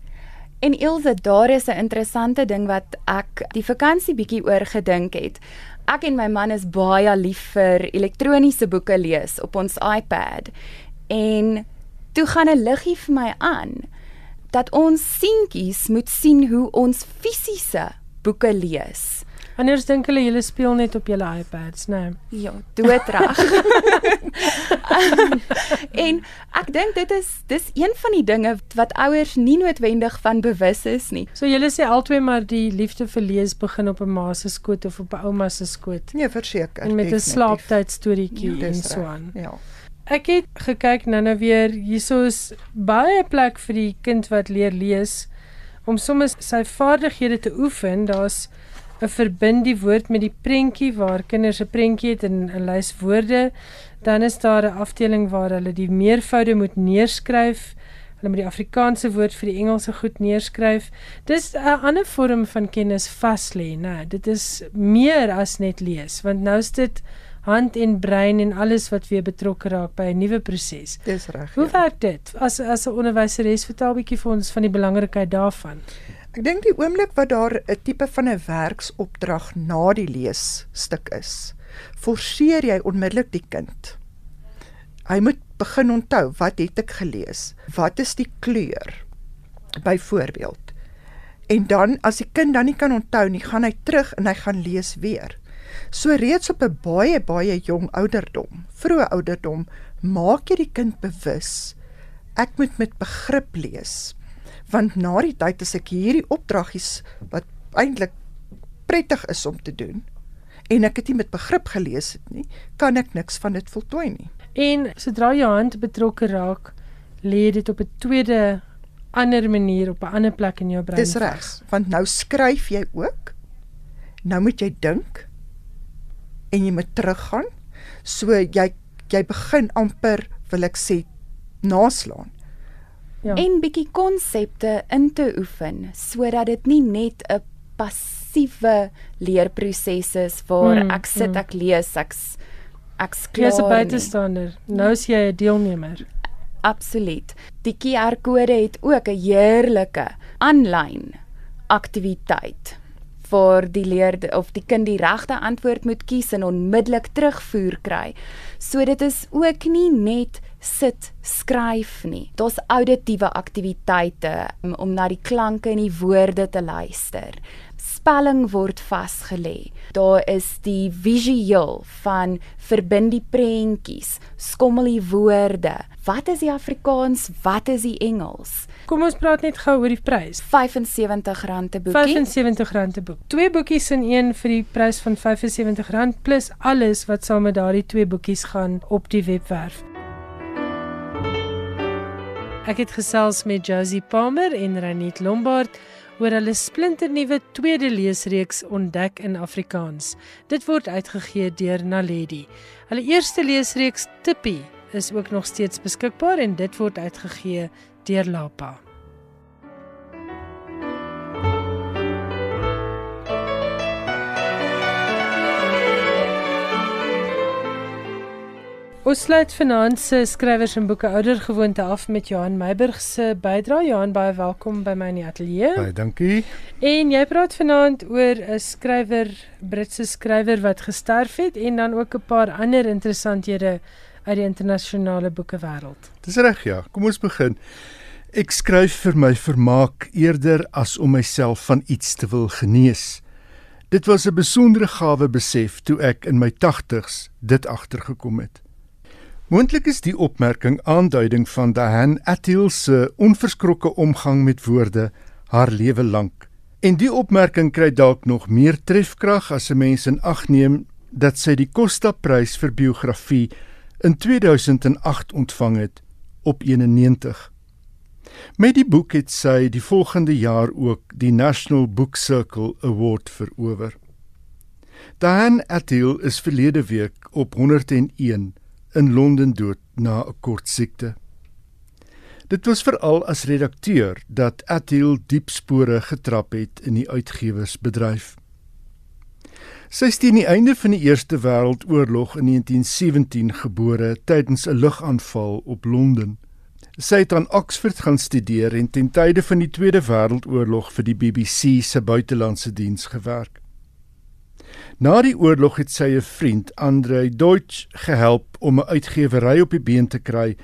En Ilse, daar is 'n interessante ding wat ek die vakansie bietjie oor gedink het. Ek en my man is baie lief vir elektroniese boeke lees op ons iPad. En toe gaan 'n liggie vir my aan dat ons seentjies moet sien hoe ons fisiese boeke lees. Anders dink hulle julle speel net op julle iPads, né? Nee. Ja, doodreg. en ek dink dit is dis een van die dinge wat ouers nie noodwendig van bewus is nie. So julle sê albei maar die liefde vir lees begin op 'n ma se skoot of op 'n ouma se skoot. Nee, verseker. En met 'n slaaptyd storieetjie ja, en so aan. Ja. Ek het gekyk nou nou weer hiersoos baie plek vir die kind wat leer lees om soms sy vaardighede te oefen. Daar's 'n verbind die woord met die prentjie waar kinders 'n prentjie het en 'n lys woorde. Dan is daar 'n afdeling waar hulle die meervoude moet neerskryf. Hulle moet die Afrikaanse woord vir die Engelse goed neerskryf. Dis 'n ander vorm van kennis vas lê, né? Dit is meer as net lees, want nou is dit hand en brein en alles wat weer betrokke raak by 'n nuwe proses. Dis reg. Hoe ja. werk dit? As as 'n onderwyseres vertel bietjie vir ons van die belangrikheid daarvan. Ek dink die oomblik wat daar 'n tipe van 'n werksopdrag na die leesstuk is, forceer jy onmiddellik die kind. Hy moet begin onthou, wat het ek gelees? Wat is die kleur? Byvoorbeeld. En dan as die kind dan nie kan onthou nie, gaan hy terug en hy gaan lees weer. So reeds op 'n baie baie jong ouderdom, vroeë ouderdom, maak jy die kind bewus ek moet met begrip lees. Want na die tyd as ek hierdie opdraggies wat eintlik prettig is om te doen en ek het nie met begrip gelees het nie, kan ek niks van dit voltooi nie. En sodra jou hand betrokke raak, lê dit op 'n tweede ander manier op 'n ander plek in jou brein. Dis reg, want nou skryf jy ook. Nou moet jy dink en jy moet teruggaan. So jy jy begin amper wil ek sê naslaan. Ja. En bietjie konsepte in te oefen sodat dit nie net 'n passiewe leerproses is waar mm, ek sit, mm. ek lees, ek ek skryf. Jy's 'n buitestander. Nou is jy 'n deelnemer. Absoluut. Die QR-kode het ook 'n heerlike aanlyn aktiwiteit waar die leerde of die kind die regte antwoord moet kies en onmiddellik terugvoer kry. So dit is ook nie net sit skryf nie. Daar's auditiewe aktiwiteite um, om na die klanke en die woorde te luister. Spelling word vasgelê. Daar is die visueel van verbind die prentjies, skommel die woorde. Wat is die Afrikaans? Wat is die Engels? Kom ons praat net gou oor die prys. R75 'n boekie. R75 'n boek. Twee boekies in een vir die prys van R75 plus alles wat saam met daardie twee boekies gaan op die webwerf. Ek het gesels met Josie Palmer en Raniet Lombard oor hulle splinternuwe tweede leesreeks Ontdek in Afrikaans. Dit word uitgegee deur Naledi. Hulle eerste leesreeks Tippie is ook nog steeds beskikbaar en dit word uitgegee deur Lapa. Ons sluit vanaand se skrywers en boeke ouer gewoonte af met Johan Meiburg se bydrae. Johan, baie welkom by my in die ateljee. Baie dankie. En jy praat vanaand oor 'n skrywer, Britse skrywer wat gesterf het en dan ook 'n paar ander interessanthede uit die internasionale boekewêreld. Dis reg ja. Kom ons begin. Ek skryf vir my vermaak eerder as om myself van iets te wil genees. Dit was 'n besondere gawe besef toe ek in my 80's dit agtergekom het. Moontlik is die opmerking aanduiding van Dahan Attil se onverskrokke omgang met woorde haar lewe lank. En die opmerking kry dalk nog meer trefkrag as 'n mens in ag neem dat sy die Costa-prys vir biografie in 2008 ontvang het op 91. Met die boek het sy die volgende jaar ook die National Book Circle Award verower. Dan Attil is verlede week op 101 in Londen dood na 'n kort siekte. Dit was veral as redakteur dat Attil diep spore getrap het in die uitgewersbedryf. Sy is teen die einde van die Eerste Wêreldoorlog in 1917 gebore tydens 'n lugaanval op Londen. Sy het aan Oxford gaan studeer en ten tye van die Tweede Wêreldoorlog vir die BBC se buitelandse diens gewerk. Na die oorlog het sy 'n vriend, Andrei Deutsch, gehelp om 'n uitgewery op die been te kry.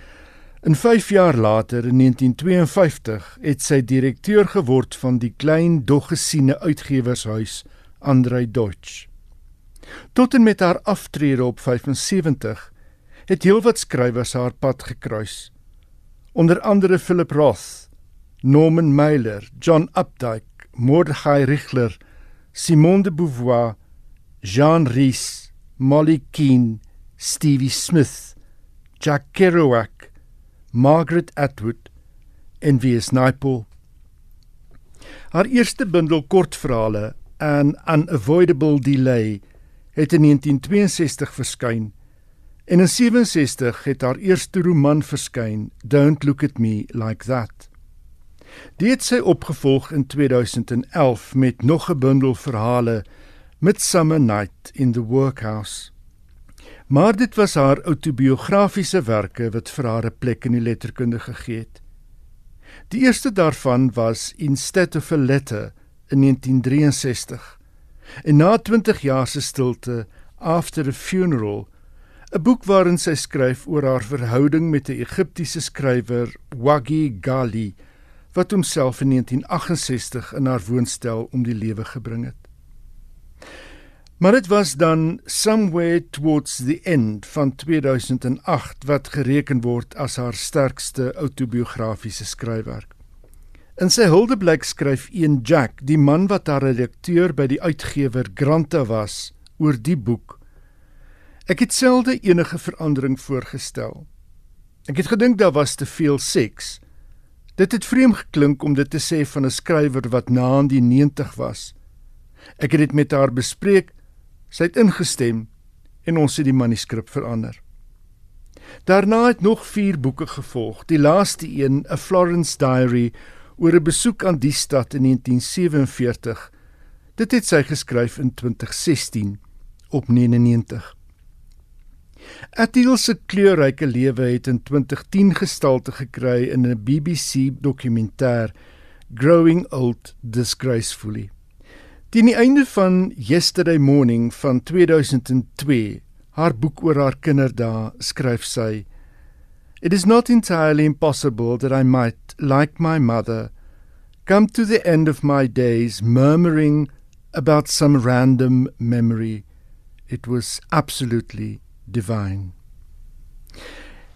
In 5 jaar later, in 1952, het sy direkteur geword van die klein dog gesiene uitgewershuis Andrei Deutsch. Tot en met haar aftrede op 75 het heelwat skrywers haar pad gekruis onder andere Philip Roth, Norman Mailer, John Updike, Mordechai Richler, Simone de Beauvoir, Jean Rhys, Molly Keane, Stevie Smith, Jack Kerouac, Margaret Atwood en V.S. Naipaul. Haar eerste bundel kortverhale, An Unavoidable Delay, het in 1962 verskyn En in 67 het haar eerste roman verskyn, Don't Look at Me Like That. Dit het sy opgevolg in 2011 met nog 'n bundel verhale, Midsummer Night in the Workhouse. Maar dit was haar autobiografiese werke wat vir haar 'n plek in die letterkunde gegee het. Die eerste daarvan was Instead of a Letter in 1963. En na 20 jaar se stilte, After a Funeral 'n boek waarin sy skryf oor haar verhouding met 'n Egiptiese skrywer, Wagi Gali, wat homself in 1968 in haar woonstel om die lewe gebring het. Maar dit was dan somewhere towards the end van 2008 wat gereken word as haar sterkste autobiografiese skryfwerk. In sy huldeblyk skryf een Jack, die man wat haar redakteur by die uitgewer Granta was, oor die boek Ek het selde enige verandering voorgestel. Ek het gedink daar was te veel seks. Dit het vreemd geklink om dit te sê van 'n skrywer wat na aan die 90 was. Ek het dit met haar bespreek. Sy het ingestem en ons het die manuskrip verander. Daarna het nog 4 boeke gevolg. Die laaste een, 'n Florence Diary oor 'n besoek aan die stad in 1947. Dit het sy geskryf in 2016 op 99. Attil se kleurryke lewe het in 2010 gestalte gekry in 'n BBC dokumentêr Growing Old Disgracefully. Teen die einde van Yesterday Morning van 2002, haar boek oor haar kinderdae, skryf sy: It is not entirely impossible that I might, like my mother, come to the end of my days murmuring about some random memory. It was absolutely divine.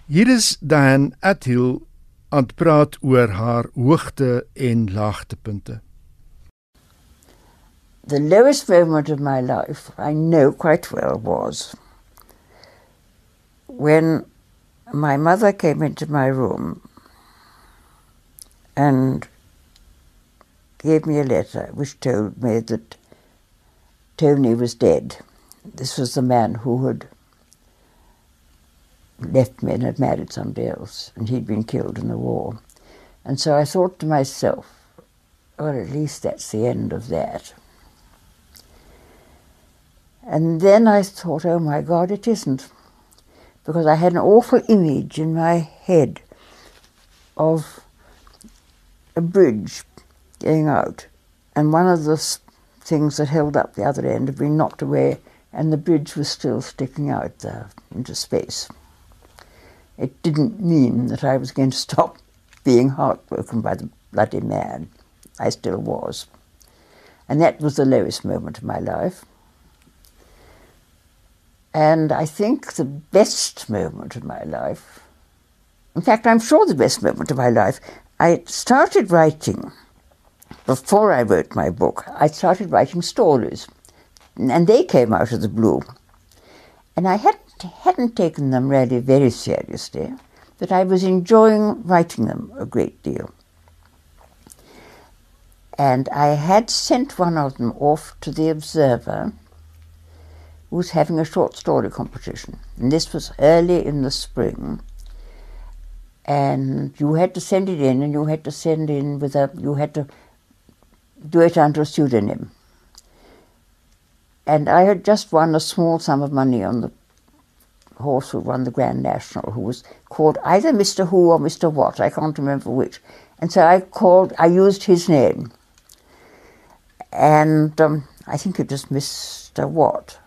Hier is dan Atil aan praat oor haar hoogte en laagtepunte. The lowest moment of my life, I know quite well, was when my mother came into my room and gave me a letter which told me that Tony was dead. This was the man who had left me and had married somebody else, and he'd been killed in the war. And so I thought to myself, well, at least that's the end of that. And then I thought, oh my God, it isn't. Because I had an awful image in my head of a bridge going out, and one of the things that held up the other end had been knocked away, and the bridge was still sticking out there into space. It didn't mean that I was going to stop being heartbroken by the bloody man. I still was. And that was the lowest moment of my life. And I think the best moment of my life, in fact, I'm sure the best moment of my life, I started writing, before I wrote my book, I started writing stories. And they came out of the blue. And I hadn't, hadn't taken them really very seriously, but I was enjoying writing them a great deal. And I had sent one of them off to the Observer, was having a short story competition. And this was early in the spring. And you had to send it in, and you had to send in with a, you had to do it under a pseudonym. And I had just won a small sum of money on the horse who won the Grand National, who was called either Mr. Who or Mr. What, I can't remember which. And so I called, I used his name. And um, I think it was Mr. What.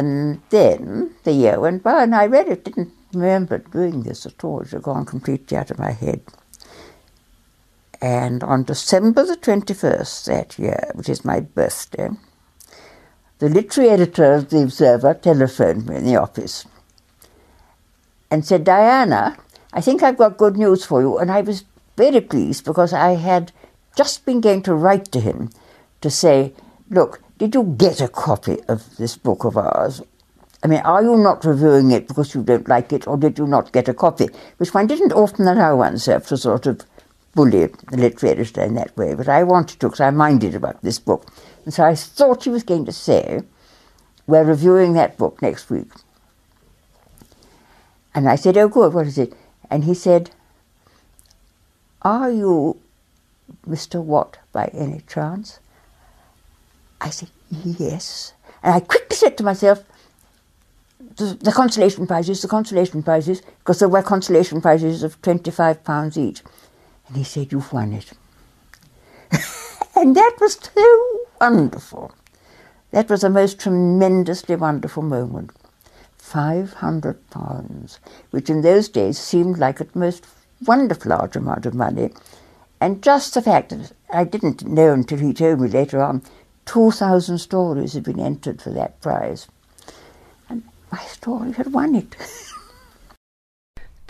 And then the year went by, and I read it, didn't remember doing this at all. It had gone completely out of my head. And on December the 21st that year, which is my birthday, the literary editor of The Observer telephoned me in the office and said, Diana, I think I've got good news for you. And I was very pleased because I had just been going to write to him to say, Look, did you get a copy of this book of ours? I mean, are you not reviewing it because you don't like it, or did you not get a copy? Which one didn't often allow oneself to sort of bully the literary in that way, but I wanted to because I minded about this book. And so I thought he was going to say, We're reviewing that book next week. And I said, Oh, good, what is it? And he said, Are you Mr. Watt by any chance? I said, Yes. And I quickly said to myself, the, the consolation prizes, the consolation prizes, because there were consolation prizes of £25 each. And he said, You've won it. and that was too wonderful. That was a most tremendously wonderful moment. £500, which in those days seemed like a most wonderful large amount of money. And just the fact that I didn't know until he told me later on, 2,000 stories had been entered for that prize. And my story had won it.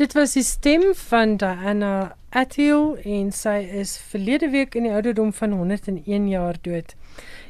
Dit was die stem van Diana Athiel en sy is verlede week in die ouderdom van 101 jaar dood.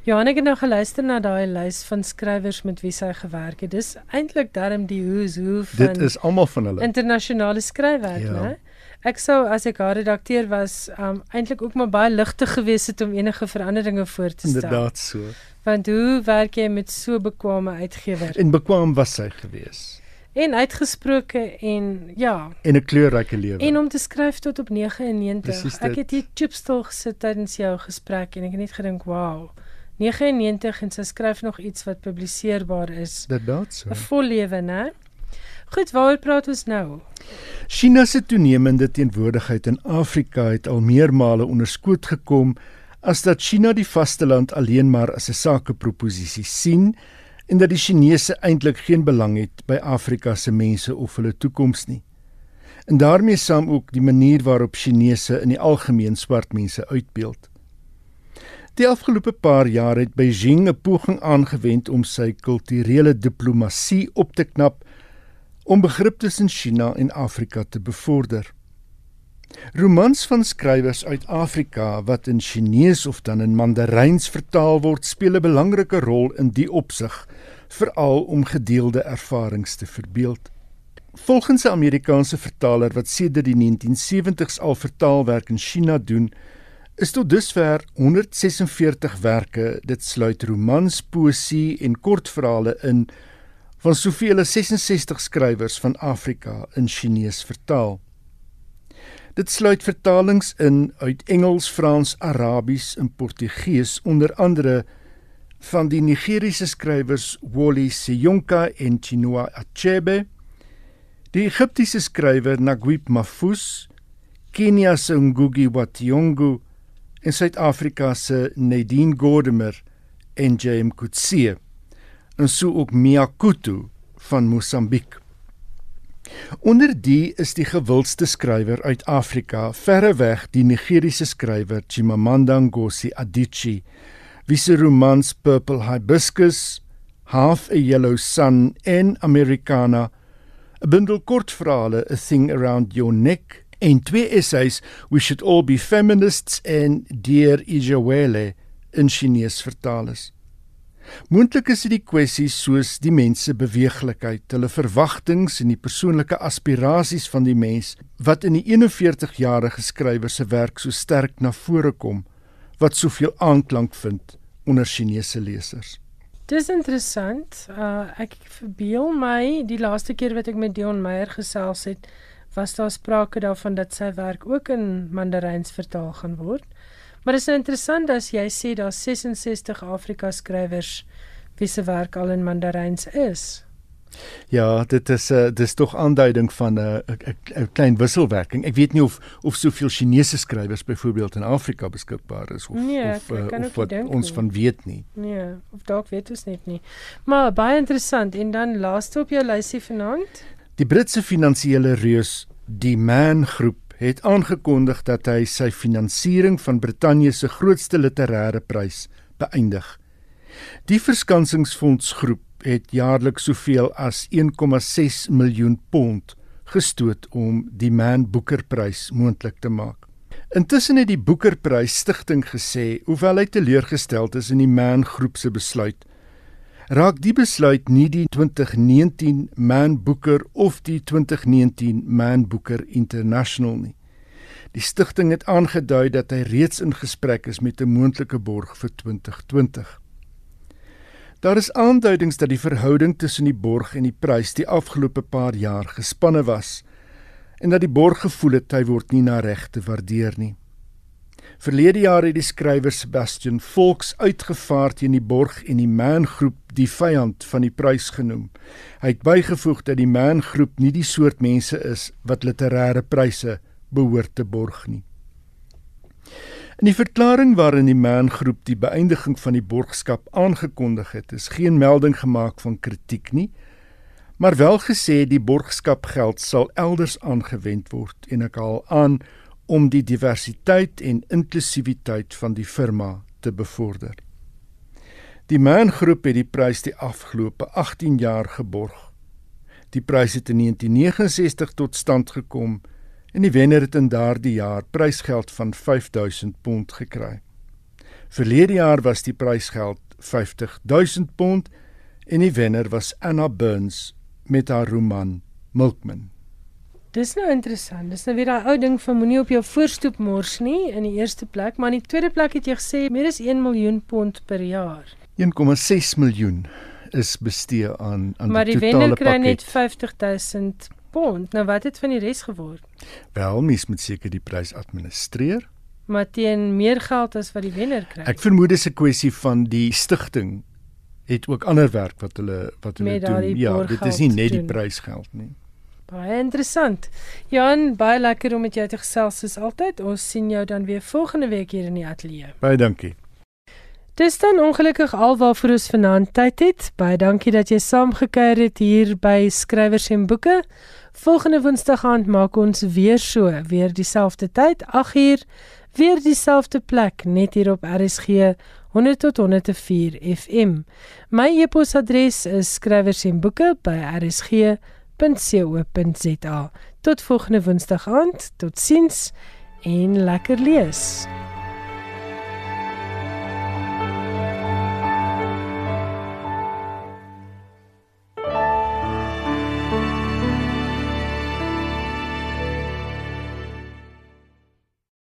Johan het nou geluister na daai lys van skrywers met wie sy gewerk het. Dis eintlik darm die who's who van Dit is almal van hulle. internasionale skryfwerk, Ja. né? Ek sou as ek haar redakteur was, um eintlik ook maar baie ligtig gewees het om enige veranderinge voor te stel. Inderdaad so. Want hoe werk jy met so bekwame uitgewer? En bekwaam was sy gewees. En uitgesproke en ja, En 'n kleurryke lewe. en om te skryf tot op 99. Presies Ek dit. het hier chipstil gesit tydens jou gesprek en ek het net gedink, "Wow, 99 en sy skryf nog iets wat publiseerbaar is." Inderdaad so. 'n Vol lewe, né? Goed, waaroor praat ons nou? China se toenemende teenwoordigheid in Afrika het al meermale onder skoot gekom as dat China die vasteland alleen maar as 'n sakeproposisie sien en dat die Chinese eintlik geen belang het by Afrika se mense of hulle toekoms nie. En daarmee saam ook die manier waarop Chinese in die algemeen swart mense uitbeeld. Die afgelope paar jaar het Beijing 'n poging aangewend om sy kulturele diplomatie op te knap om begrip tussen China en Afrika te bevorder. Romans van skrywers uit Afrika wat in Chinese of dan in Mandaryns vertaal word, speel 'n belangrike rol in die opsig, veral om gedeelde ervarings te verbeeld. Volgens 'n Amerikaanse vertaler wat sedert die 1970s al vertaalwerk in China doen, is tot dusver 146 werke, dit sluit romans, poësie en kortverhale in van soveel as 66 skrywers van Afrika in Chinees vertaal. Dit sluit vertalings in uit Engels, Frans, Arabies en Portugees onder andere van die Nigeriese skrywers Wole Sejonka en Chinua Achebe, die Egiptiese skrywer Naguib Mahfouz, Kenia se Ngugi wa Thiong'o en Suid-Afrika se Nadine Gordimer en James Kutse en so ook Miakutu van Mosambiek. Onder die is die gewildste skrywer uit Afrika verreweg die Nigeriese skrywer Chimamanda Ngozi Adichie, wie se romans Purple Hibiscus, Half a Yellow Sun en Americana, 'n bundel kortverhale, A Thing Around Your Neck en twee essays, We Should All Be Feminists en Dear Ijawele in Chinese vertaal is. Moontlik is dit die kwessies soos die mens se beweeglikheid, hulle verwagtinge en die persoonlike aspirasies van die mens wat in die 41-jarige skrywer se werk so sterk na vore kom wat soveel aanklank vind onder Chinese lesers. Dis interessant. Uh ek verbeel my die laaste keer wat ek met Dion Meyer gesels het, was daar sprake daarvan dat sy werk ook in Mandaryns vertaal gaan word. Maar dit is nou interessant as jy sê daar 66 Afrika skrywers wie se werk al in Mandaryns is. Ja, dit is 'n uh, eh, dis tog aanduiding van 'n uh, 'n klein wisselwerking. Ek weet nie of of soveel Chinese skrywers byvoorbeeld in Afrika beskikbaar is of nee, of, uh, of wat ons nie. van weet nie. Nee, of dalk weet ons net nie. Maar baie interessant en dan laaste op jou lysie vanaand. Die Britse finansiële reus die Man Groep het aangekondig dat hy sy finansiering van Brittanje se grootste literêre prys beëindig. Die verskansingsfondsgroep het jaarliks soveel as 1,6 miljoen pond gestoot om die Man Booker Prys moontlik te maak. Intussen het die Booker Prys stigting gesê, hoewel hy teleurgesteld is in die Man groep se besluit, raak die besluit nie die 2019 Man Booker of die 2019 Man Booker International nie. Die stigting het aangedui dat hy reeds in gesprek is met 'n moontlike borg vir 2020. Daar is aanduidings dat die verhouding tussen die borg en die prys die afgelope paar jaar gespanne was en dat die borg gevoel het hy word nie na regte waardeer nie. Verlede jaar het die skrywer Sebastian Volks uitgevaar teen die borg en die Man groep die vyand van die prys genoem. Hy het bygevoeg dat die Man groep nie die soort mense is wat literêre pryse behoort te borg nie. In die verklaring waarin die Man groep die beëindiging van die borgskap aangekondig het, is geen melding gemaak van kritiek nie, maar wel gesê die borgskapgeld sal elders aangewend word en ek haal aan om die diversiteit en inklusiwiteit van die firma te bevorder. Die Man Groep het die prys die afgelope 18 jaar geborg. Die prys het in 1969 tot stand gekom en die wenner het in daardie jaar prysgeld van 5000 pond gekry. Verlede jaar was die prysgeld 50000 pond en die wenner was Anna Burns met haar roman Milkman. Dis nou interessant. Dis nou weer daai ou ding van moenie op jou voorstoep mors nie in die eerste plek, maar in die tweede plek het jy gesê meer as 1 miljoen pond per jaar. 1,6 miljoen is bestee aan aan maar die totale pakket. Maar die wenner kry net 50000 pond. Nou wat het van die res geword? Wel, mens moet seker die prys administreer. Maar teen meer geld as wat die wenner kry. Ek vermoed dis 'n kwessie van die stigting het ook ander werk wat hulle wat hulle doen. Ja, dit is nie net die prysgeld nie. Baie interessant. Jan, baie lekker om met jou te gesels soos altyd. Ons sien jou dan weer volgende week hier in die ateljee. Baie dankie. Dis dan ongelukkig alwaarvoor ons vanaand tyd het. Baie dankie dat jy saamgekuier het hier by Skrywers en Boeke. Volgende Woensdag aand maak ons weer so, weer dieselfde tyd, 8uur, weer dieselfde plek, net hier op RSG 100 tot 104 FM. My e-posadres is skrywersenboeke@rsg.com www.rsg.co.za. Tot volgende Woensdag aand. Totsiens en lekker lees.